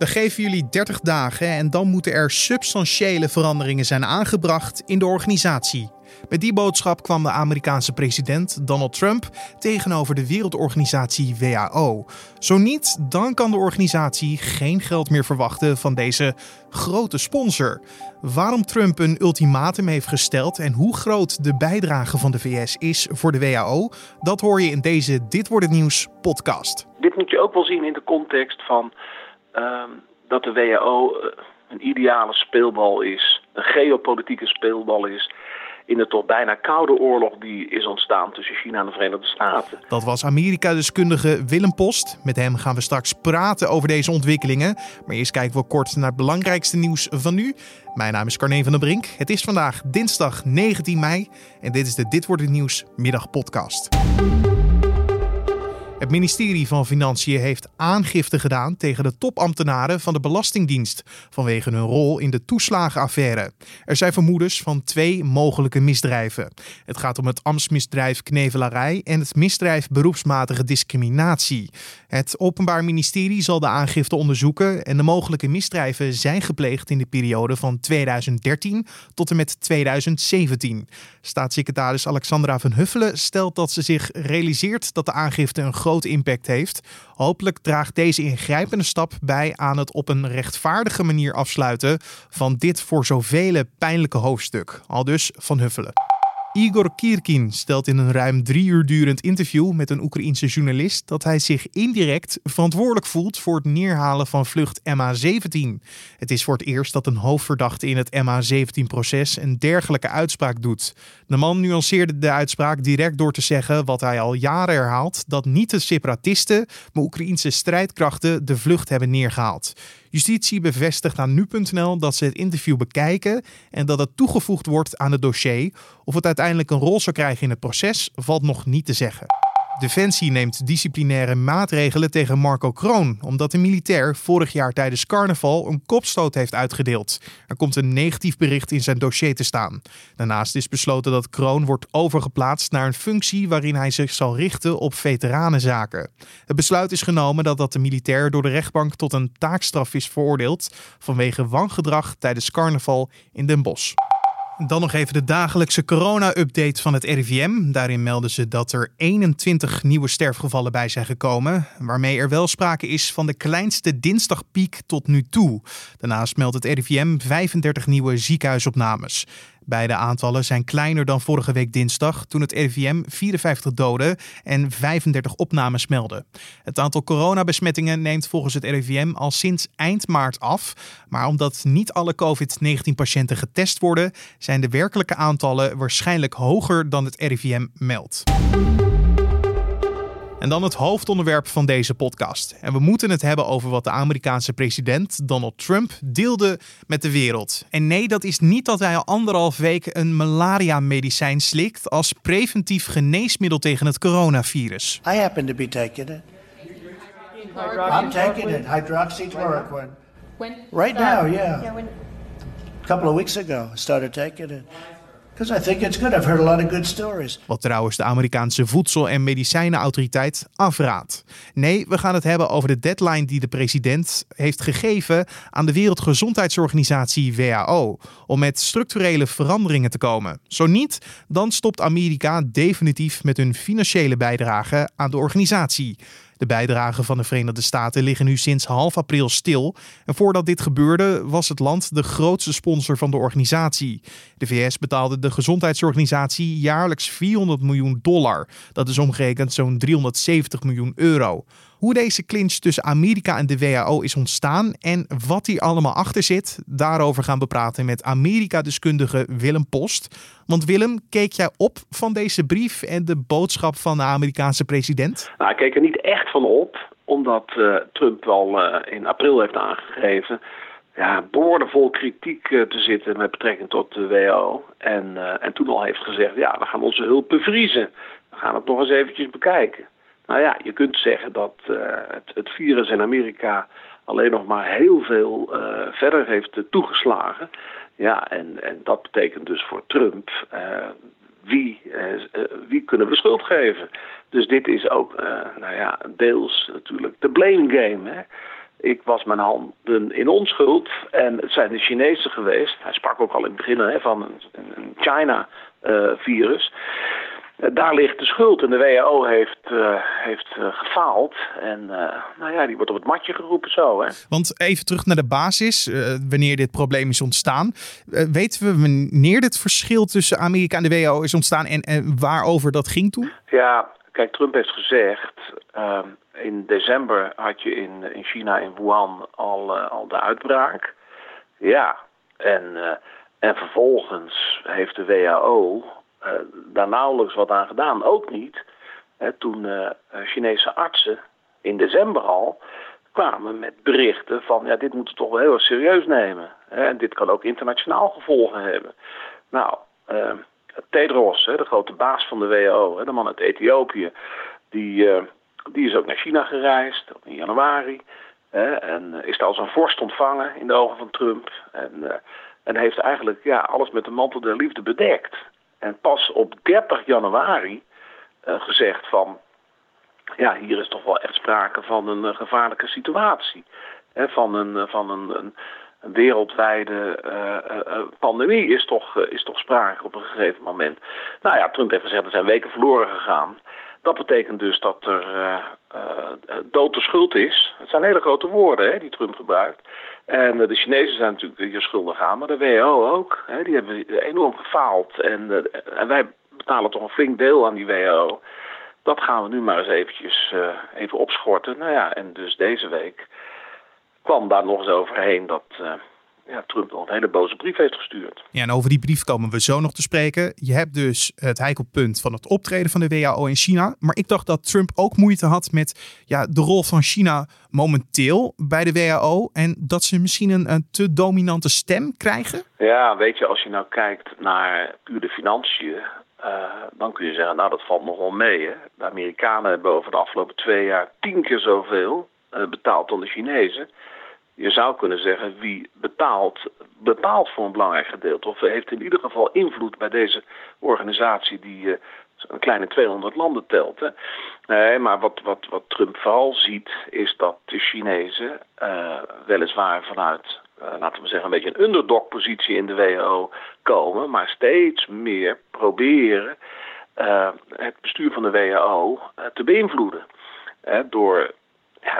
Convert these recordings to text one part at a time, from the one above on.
We geven jullie 30 dagen en dan moeten er substantiële veranderingen zijn aangebracht in de organisatie. Met die boodschap kwam de Amerikaanse president Donald Trump tegenover de wereldorganisatie WHO. Zo niet, dan kan de organisatie geen geld meer verwachten van deze grote sponsor. Waarom Trump een ultimatum heeft gesteld en hoe groot de bijdrage van de VS is voor de WHO, dat hoor je in deze Dit wordt het nieuws podcast. Dit moet je ook wel zien in de context van Ehm, dat de WHO eh, een ideale speelbal is, een geopolitieke speelbal is in de toch bijna koude oorlog die is ontstaan tussen China en de Verenigde Staten. Dat was Amerika-deskundige Willem Post. Met hem gaan we straks praten over deze ontwikkelingen. Maar eerst kijken we kort naar het belangrijkste nieuws van nu. Mijn naam is Carne van der Brink. Het is vandaag dinsdag 19 mei en dit is de Dit wordt het nieuws middagpodcast. Het ministerie van Financiën heeft aangifte gedaan tegen de topambtenaren van de Belastingdienst vanwege hun rol in de toeslagenaffaire. Er zijn vermoedens van twee mogelijke misdrijven. Het gaat om het ambtsmisdrijf knevelarij en het misdrijf beroepsmatige discriminatie. Het Openbaar Ministerie zal de aangifte onderzoeken en de mogelijke misdrijven zijn gepleegd in de periode van 2013 tot en met 2017. Staatssecretaris Alexandra van Huffelen stelt dat ze zich realiseert dat de aangifte een grote impact heeft. Hopelijk draagt deze ingrijpende stap bij aan het op een rechtvaardige manier afsluiten van dit voor zoveel pijnlijke hoofdstuk. Al dus van Huffelen. Igor Kirkin stelt in een ruim drie uur durend interview met een Oekraïense journalist dat hij zich indirect verantwoordelijk voelt voor het neerhalen van vlucht MH17. Het is voor het eerst dat een hoofdverdachte in het MH17-proces een dergelijke uitspraak doet. De man nuanceerde de uitspraak direct door te zeggen wat hij al jaren herhaalt: dat niet de separatisten, maar Oekraïense strijdkrachten de vlucht hebben neergehaald. Justitie bevestigt aan nu.nl dat ze het interview bekijken en dat het toegevoegd wordt aan het dossier. Of het uiteindelijk een rol zou krijgen in het proces, valt nog niet te zeggen. Defensie neemt disciplinaire maatregelen tegen Marco Kroon, omdat de militair vorig jaar tijdens carnaval een kopstoot heeft uitgedeeld. Er komt een negatief bericht in zijn dossier te staan. Daarnaast is besloten dat Kroon wordt overgeplaatst naar een functie waarin hij zich zal richten op veteranenzaken. Het besluit is genomen dat, dat de militair door de rechtbank tot een taakstraf is veroordeeld vanwege wangedrag tijdens carnaval in Den Bosch. Dan nog even de dagelijkse corona-update van het RIVM. Daarin melden ze dat er 21 nieuwe sterfgevallen bij zijn gekomen, waarmee er wel sprake is van de kleinste dinsdagpiek tot nu toe. Daarnaast meldt het RIVM 35 nieuwe ziekenhuisopnames. Beide aantallen zijn kleiner dan vorige week dinsdag, toen het RIVM 54 doden en 35 opnames meldde. Het aantal coronabesmettingen neemt volgens het RIVM al sinds eind maart af. Maar omdat niet alle COVID-19-patiënten getest worden, zijn de werkelijke aantallen waarschijnlijk hoger dan het RIVM meldt. En dan het hoofdonderwerp van deze podcast. En we moeten het hebben over wat de Amerikaanse president Donald Trump deelde met de wereld. En nee, dat is niet dat hij al anderhalf week een malaria-medicijn slikt als preventief geneesmiddel tegen het coronavirus. I happen to be taking it. I'm taking it, hydroxychloroquine. Right now, yeah. A couple of weeks ago, I started taking it. Because I think it's good. I've heard a lot of good stories. Wat trouwens de Amerikaanse Voedsel- en Medicijnenautoriteit afraadt. Nee, we gaan het hebben over de deadline die de president heeft gegeven aan de Wereldgezondheidsorganisatie WHO om met structurele veranderingen te komen. Zo niet, dan stopt Amerika definitief met hun financiële bijdrage aan de organisatie. De bijdragen van de Verenigde Staten liggen nu sinds half april stil. En voordat dit gebeurde was het land de grootste sponsor van de organisatie. De VS betaalde de gezondheidsorganisatie jaarlijks 400 miljoen dollar. Dat is omgerekend zo'n 370 miljoen euro hoe deze clinch tussen Amerika en de WHO is ontstaan en wat hier allemaal achter zit, daarover gaan we praten met Amerika-deskundige Willem Post. Want Willem, keek jij op van deze brief en de boodschap van de Amerikaanse president? Nou, ik keek er niet echt van op, omdat uh, Trump al uh, in april heeft aangegeven ja, boordevol kritiek uh, te zitten met betrekking tot de WHO. En, en toen al heeft gezegd, ja, we gaan onze hulp bevriezen. We gaan het nog eens eventjes bekijken. Nou ja, je kunt zeggen dat uh, het, het, virus in Amerika alleen nog maar heel veel uh, verder heeft uh, toegeslagen. Ja, en, en dat betekent dus voor Trump, wie, wie kunnen we schuld geven? Dus dit is ook, nou ja, deels natuurlijk de blame game. Hè? ik was mijn handen in onschuld en het zijn de Chinezen geweest. Hij sprak ook al in het begin hè, van een, China-virus. Eh, daar ligt de schuld en de WHO heeft, uh, heeft uh, gefaald. En nou ja, die wordt op het matje geroepen zo. Hè. Want even terug naar de basis, wanneer dit probleem is ontstaan. weten we wanneer dit verschil tussen Amerika en de WHO is ontstaan en, en waarover dat ging toen? Ja, kijk, Trump heeft gezegd... Ehm, in december had je in, in China, in Wuhan, al, al de uitbraak. Ja, en, en vervolgens heeft de WHO daar nauwelijks wat aan gedaan. Ook niet toen uh, Chinese artsen in december al kwamen met berichten van ja, dit moeten we toch wel heel erg serieus nemen. Hè, en dit kan ook internationaal gevolgen hebben. Nou, Tedros, hè, de grote baas van de WHO, hè, de man uit Ethiopië, die, die is ook naar China gereisd in januari. Hè, en is daar als een vorst ontvangen in de ogen van Trump. En, en heeft eigenlijk ja, alles met de mantel der liefde bedekt. En pas op 30 januari uh, gezegd van... ja, hier is toch wel echt sprake van een uh, gevaarlijke situatie. Van een, uh, van een, een, wereldwijde pandemie is toch, is toch sprake op een gegeven moment. Nou ja, Trump heeft gezegd er zijn weken verloren gegaan. Dat betekent dus dat er dood de schuld is. Het zijn hele grote woorden die Trump gebruikt. En eh, de Chinezen zijn natuurlijk hier schuldig aan, maar de WHO ook. Hè, die hebben enorm gefaald. En, eh, en, wij betalen toch een flink deel aan die WHO. Dat gaan we nu maar eens eventjes uh, even opschorten. Nou ja, en dus deze week kwam daar nog eens overheen dat ja, Trump al een hele boze brief heeft gestuurd. Ja, en over die brief komen we zo nog te spreken. Je hebt dus het heikelpunt van het optreden van de WHO in China. Maar ik dacht dat Trump ook moeite had met ja, de rol van China momenteel bij de WHO. En dat ze misschien een, een te dominante stem krijgen. Ja, weet je, als je nou kijkt naar puur de financiën. Uh, dan kun je zeggen, nou dat valt nog wel mee. Hè? De Amerikanen hebben over de afgelopen twee jaar tien keer zoveel uh, betaald dan de Chinezen je zou kunnen zeggen, wie betaalt, bepaalt voor een belangrijk gedeelte. Of heeft in ieder geval invloed bij deze organisatie die een kleine 200 landen telt. Hè. Nee, maar wat, wat, wat Trump vooral ziet, is dat de Chinezen uh, weliswaar vanuit, uh, laten we zeggen, een beetje een underdog-positie in de WHO komen, maar steeds meer proberen het bestuur van de WHO te beïnvloeden. door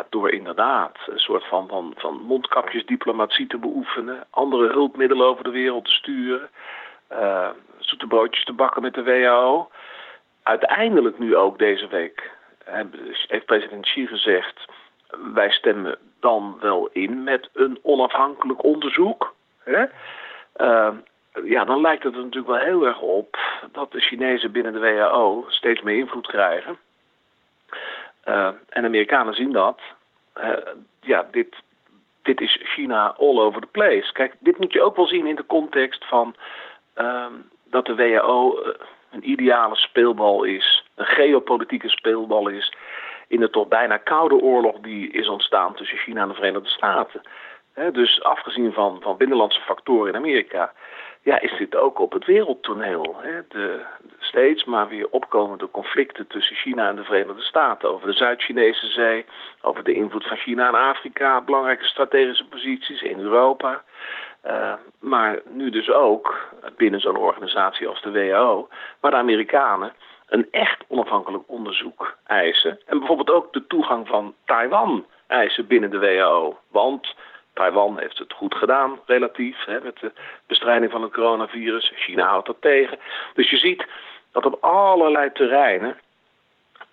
door inderdaad een soort van, van, van mondkapjesdiplomatie te beoefenen, andere hulpmiddelen over de wereld te sturen, uh, zoete broodjes te bakken met de WHO. Uiteindelijk nu ook deze week heeft president Xi gezegd, wij stemmen dan wel in met een onafhankelijk onderzoek. Hè? Uh, ja, dan lijkt het er natuurlijk wel heel erg op dat de Chinezen binnen de WHO steeds meer invloed krijgen. Uh, en Amerikanen zien dat. Uh, ja, dit, dit is China all over the place. Kijk, dit moet je ook wel zien in de context van uh, dat de WHO eh, een ideale speelbal is, een geopolitieke speelbal is in de toch bijna koude oorlog die is ontstaan tussen China en de Verenigde Staten. dus afgezien van, van binnenlandse factoren in Amerika, ja, is dit ook op het wereldtoneel. Hè? De, steeds maar weer opkomende conflicten tussen China en de Verenigde Staten. Over de Zuid-Chinese zee, over de invloed van China in Afrika, belangrijke strategische posities in Europa. Uh, maar nu dus ook binnen zo'n organisatie als de WHO, waar de Amerikanen een echt onafhankelijk onderzoek eisen. En bijvoorbeeld ook de toegang van Taiwan eisen binnen de WHO. Want Taiwan heeft het goed gedaan, relatief, hè, met de bestrijding van het coronavirus. China houdt dat tegen. Dus je ziet dat op allerlei terreinen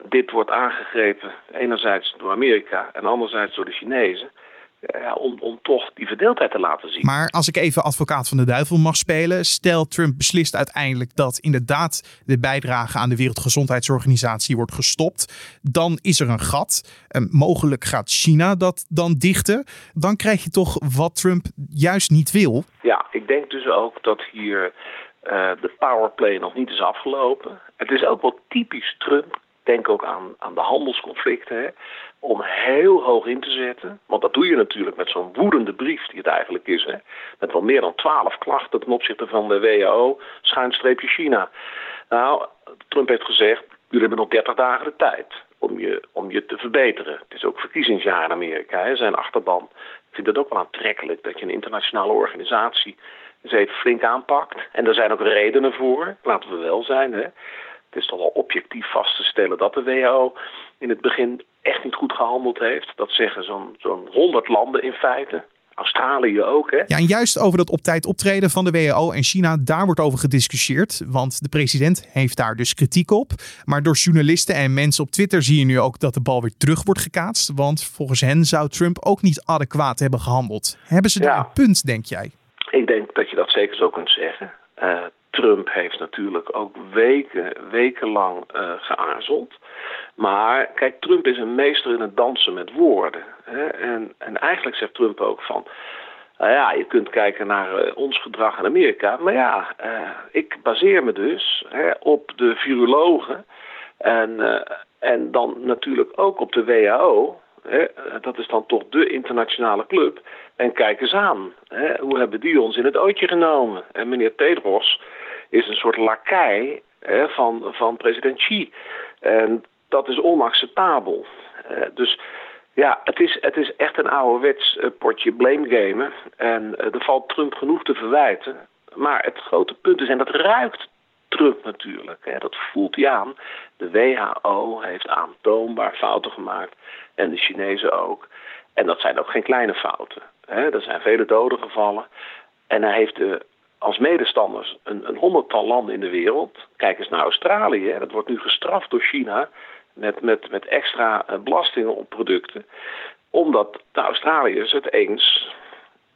dit wordt aangegrepen, enerzijds door Amerika en anderzijds door de Chinezen. Ja, om, om toch die verdeeldheid te laten zien. Maar als ik even advocaat van de duivel mag spelen, stel Trump beslist uiteindelijk dat inderdaad de bijdrage aan de Wereldgezondheidsorganisatie wordt gestopt, dan is er een gat. En mogelijk gaat China dat dan dichten. Dan krijg je toch wat Trump juist niet wil. Ja, ik denk dus ook dat hier uh, de powerplay nog niet is afgelopen. Het is ook wel typisch Trump. Denk ook aan, aan de handelsconflicten. Hè, om heel hoog in te zetten. Want dat doe je natuurlijk met zo'n woedende brief die het eigenlijk is. Hè, met wel meer dan twaalf klachten ten opzichte van de WHO, schuinstreepje China. Nou, Trump heeft gezegd, jullie hebben nog 30 dagen de tijd. om je, om je te verbeteren. Het is ook verkiezingsjaar in Amerika, zijn achterban. Ik vind het ook wel aantrekkelijk dat je een internationale organisatie eens even flink aanpakt. En er zijn ook redenen voor, laten we wel zijn. Hè. Het is toch wel objectief vast te stellen dat de WHO in het begin echt niet goed gehandeld heeft. Dat zeggen zo'n zo'n 100 landen in feite. Australië ook. Hè? Ja, en juist over dat op tijd optreden van de WHO en China, daar wordt over gediscussieerd. Want de president heeft daar dus kritiek op. Maar door journalisten en mensen op Twitter zie je nu ook dat de bal weer terug wordt gekaatst. Want volgens hen zou Trump ook niet adequaat hebben gehandeld. Hebben ze daar een punt, denk jij? Ik denk dat je dat zeker zo kunt zeggen. Uh, Trump heeft natuurlijk ook weken, wekenlang uh, geaarzeld. Maar kijk, Trump is een meester in het dansen met woorden. Hè? En, en eigenlijk zegt Trump ook van. Nou ja, je kunt kijken naar uh, ons gedrag in Amerika. Maar ja, uh, ik baseer me dus hè, op de virologen. En, en dan natuurlijk ook op de WHO. Dat is dan toch de internationale club. En kijk eens aan. Hoe hebben die ons in het ootje genomen? En meneer Tedros is een soort lakai hè, van, van president Xi. En dat is onacceptabel. Uh, dus ja, het is, het is echt een ouderwets uh, potje blame gamen. En uh, er valt Trump genoeg te verwijten. Maar het grote punt is, en dat ruikt Trump natuurlijk, hè, dat voelt hij aan. De WHO heeft aantoonbaar fouten gemaakt. En de Chinezen ook. En dat zijn ook geen kleine fouten. Hè. Er zijn vele doden gevallen. En hij heeft de als medestanders een, een honderdtal landen in de wereld. Kijk eens naar Australië, dat wordt nu gestraft door China met, met, met extra eh, belastingen op producten. Omdat de Australiërs het eens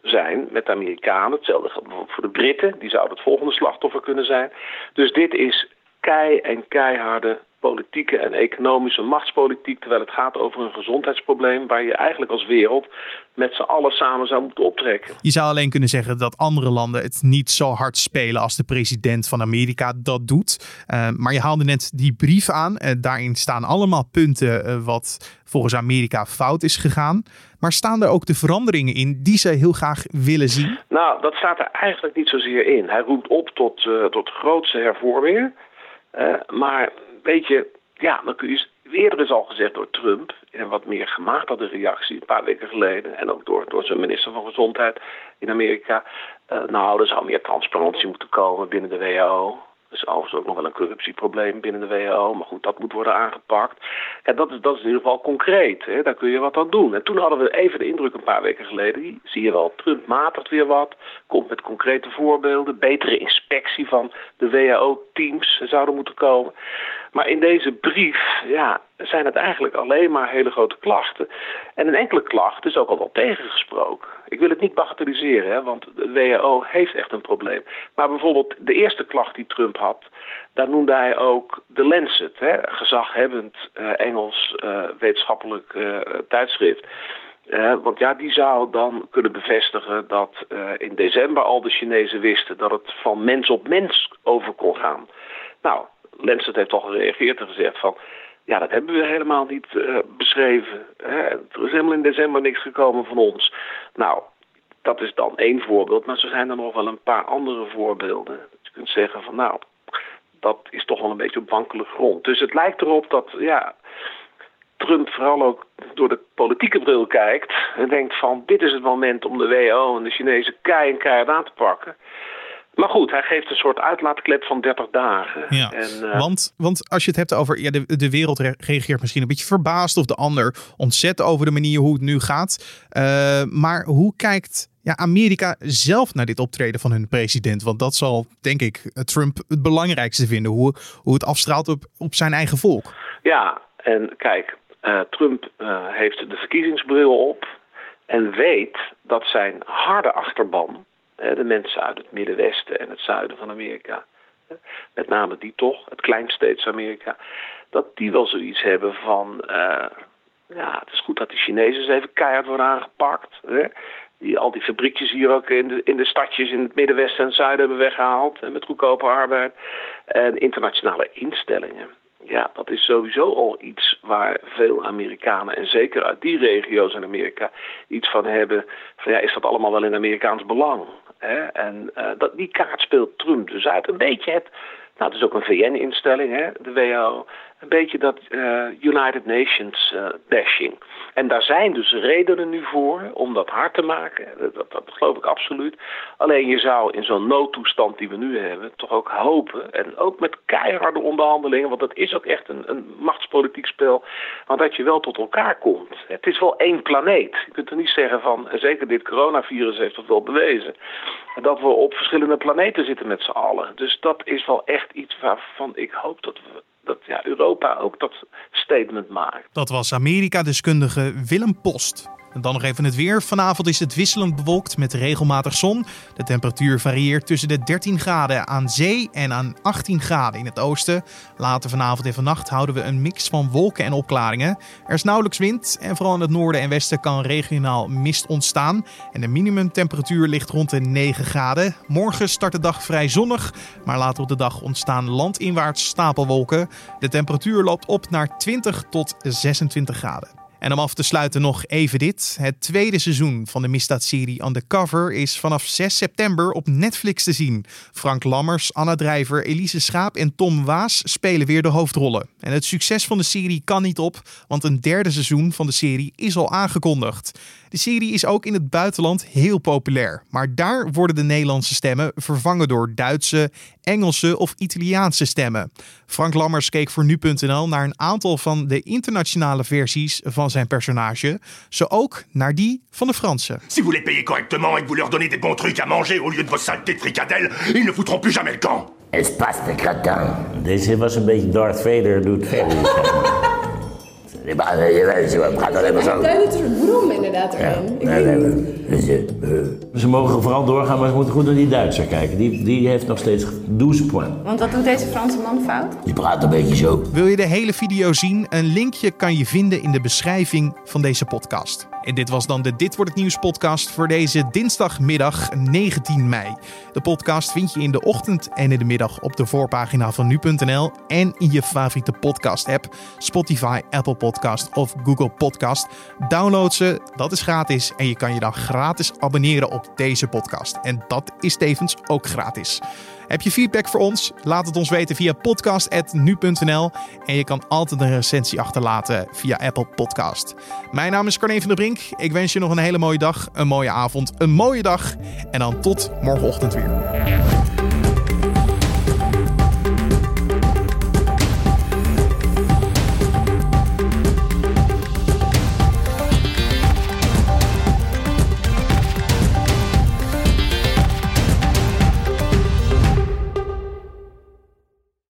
zijn met de Amerikanen. Hetzelfde geldt voor de Britten, die zouden het volgende slachtoffer kunnen zijn. Dus dit is kei en keiharde politieke en economische machtspolitiek, terwijl het gaat over een gezondheidsprobleem waar je eigenlijk als wereld met z'n allen samen zou moeten optrekken. Je zou alleen kunnen zeggen dat andere landen het niet zo hard spelen als de president van Amerika dat doet. Uh, maar je haalde net die brief aan. Uh, daarin staan allemaal punten uh, wat volgens Amerika fout is gegaan. Maar staan er ook de veranderingen in die ze heel graag willen zien? Nou, dat staat er eigenlijk niet zozeer in. Hij roept op tot, tot grootste hervormingen. maar weet je, ja, dan kun je. Eerder is al gezegd door Trump, in een wat meer gematigde reactie, een paar weken geleden, en ook door, door zijn minister van Gezondheid in Amerika. Uh, nou, er zou meer transparantie moeten komen binnen de WHO. Er is overigens ook nog wel een corruptieprobleem binnen de WHO. Maar goed, dat moet worden aangepakt. En dat is, dat is in ieder geval concreet. Hè? Daar kun je wat aan doen. En toen hadden we even de indruk een paar weken geleden. Zie je wel, Trump matigt weer wat. Komt met concrete voorbeelden. Betere inspectie van de WHO-teams zouden moeten komen. Maar in deze brief ja, zijn het eigenlijk alleen maar hele grote klachten. En een enkele klacht is ook al wel tegengesproken. Ik wil het niet bagatelliseren, hè, want de WHO heeft echt een probleem. Maar bijvoorbeeld de eerste klacht die Trump had, daar noemde hij ook de Lancet, hè, gezaghebbend uh, Engels uh, wetenschappelijk uh, tijdschrift. want ja, die zou dan kunnen bevestigen dat in december al de Chinezen wisten dat het van mens op mens over kon gaan. Nou, Lancet heeft al gereageerd en gezegd van... Ja, dat hebben we helemaal niet uh, beschreven. Hè. Er is helemaal in december niks gekomen van ons. Nou, dat is dan één voorbeeld. Maar er zijn er nog wel een paar andere voorbeelden. Dat je kunt zeggen van nou, dat is toch wel een beetje op wankele grond. Dus het lijkt erop dat ja, Trump vooral ook door de politieke bril kijkt en denkt van dit is het moment om de WHO en de Chinese kei en keihard aan te pakken. Maar goed, hij geeft een soort uitlaatklep van 30 dagen. Ja, en, uh... want, want als je het hebt over ja, de, de wereld reageert misschien een beetje verbaasd of de ander ontzet over de manier hoe het nu gaat. Uh, maar hoe kijkt ja, Amerika zelf naar dit optreden van hun president? Want dat zal, denk ik, Trump het belangrijkste vinden. Hoe, hoe het afstraalt op, op zijn eigen volk. Ja, en kijk, uh, Trump heeft de verkiezingsbril op en weet dat zijn harde achterban de mensen uit het Middenwesten en het zuiden van Amerika, met name die toch, het kleinsteeds Amerika, dat die wel zoiets hebben van, uh, ja, het is goed dat die Chinezen even keihard worden aangepakt. Hè? Die al die fabriekjes hier ook in de, in de stadjes in het Middenwesten en het zuiden hebben weggehaald, met goedkope arbeid. En internationale instellingen. Ja, dat is sowieso al iets waar veel Amerikanen, en zeker uit die regio's in Amerika, iets van hebben. Van ja, is dat allemaal wel in Amerikaans belang? Hè? En uh, dat, die kaart speelt Trump dus uit. Een beetje het. Nou, het is ook een VN-instelling, de WHO. Een beetje dat United Nations bashing. En daar zijn dus redenen nu voor om dat hard te maken. Dat, dat geloof ik absoluut. Alleen je zou in zo'n noodtoestand die we nu hebben, toch ook hopen. En ook met keiharde onderhandelingen, want dat is ook echt een, een machtspolitiek spel. Maar dat je wel tot elkaar komt. Het is wel één planeet. Je kunt er niet zeggen van, zeker dit coronavirus heeft dat wel bewezen. Dat we op verschillende planeten zitten met z'n allen. Dus dat is wel echt iets waarvan ik hoop dat we dat ja, Europa ook dat statement maakt. Dat was Amerika-deskundige Willem Post. En dan nog even het weer. Vanavond is het wisselend bewolkt met regelmatig zon. De temperatuur varieert tussen de 13 graden aan zee en aan 18 graden in het oosten. Later vanavond en vannacht houden we een mix van wolken en opklaringen. Er is nauwelijks wind en vooral in het noorden en westen kan regionaal mist ontstaan. En de minimumtemperatuur ligt rond de 9 graden. Morgen start de dag vrij zonnig, maar later op de dag ontstaan landinwaarts stapelwolken. De temperatuur loopt op naar 20 tot 26 graden. En om af te sluiten nog even dit. Het tweede seizoen van de misdaadserie Undercover is vanaf 6 september op Netflix te zien. Frank Lammers, Anna Drijver, Elise Schaap en Tom Waas spelen weer de hoofdrollen. En het succes van de serie kan niet op, want een derde seizoen van de serie is al aangekondigd. De serie is ook in het buitenland heel populair, maar daar worden de Nederlandse stemmen vervangen door Duitse, Engelse of Italiaanse stemmen. Frank Lammers keek voor nu.nl naar een aantal van de internationale versies van zijn personage, zo ook naar die van de Franse. Si vous les payez correctement et que vous leur donnez des bons trucs à manger au lieu de vos saletés de fricadelles, ils ne foutront plus jamais le camp. Espace de gratin. Deze was een beetje Darth Vader doet. Je praat alleen zo. Duidelijk een soort brom inderdaad erin. Nee, nee, nee, Ze mogen vooral doorgaan, maar ze moeten goed naar die Duitser kijken. Die, die heeft nog steeds 12 points. Want wat doet deze Franse man fout? Die praat een beetje zo. Wil je de hele video zien? Een linkje kan je vinden in de beschrijving van deze podcast. En dit was dan de Dit wordt het nieuws podcast voor deze dinsdagmiddag 19 mei. De podcast vind je in de ochtend en in de middag op de voorpagina van nu.nl en in je favoriete podcast app, Spotify, Apple Podcast of Google Podcast. Download ze, dat is gratis en je kan je dan gratis op deze podcast. En dat is tevens ook gratis. Heb je feedback voor ons? Laat het ons weten via podcast.nu.nl. En je kan altijd een recensie achterlaten via Apple Podcast. Mijn naam is Carne van der Brink. Ik wens je nog een hele mooie dag, een mooie avond, een mooie dag. En dan tot morgenochtend weer.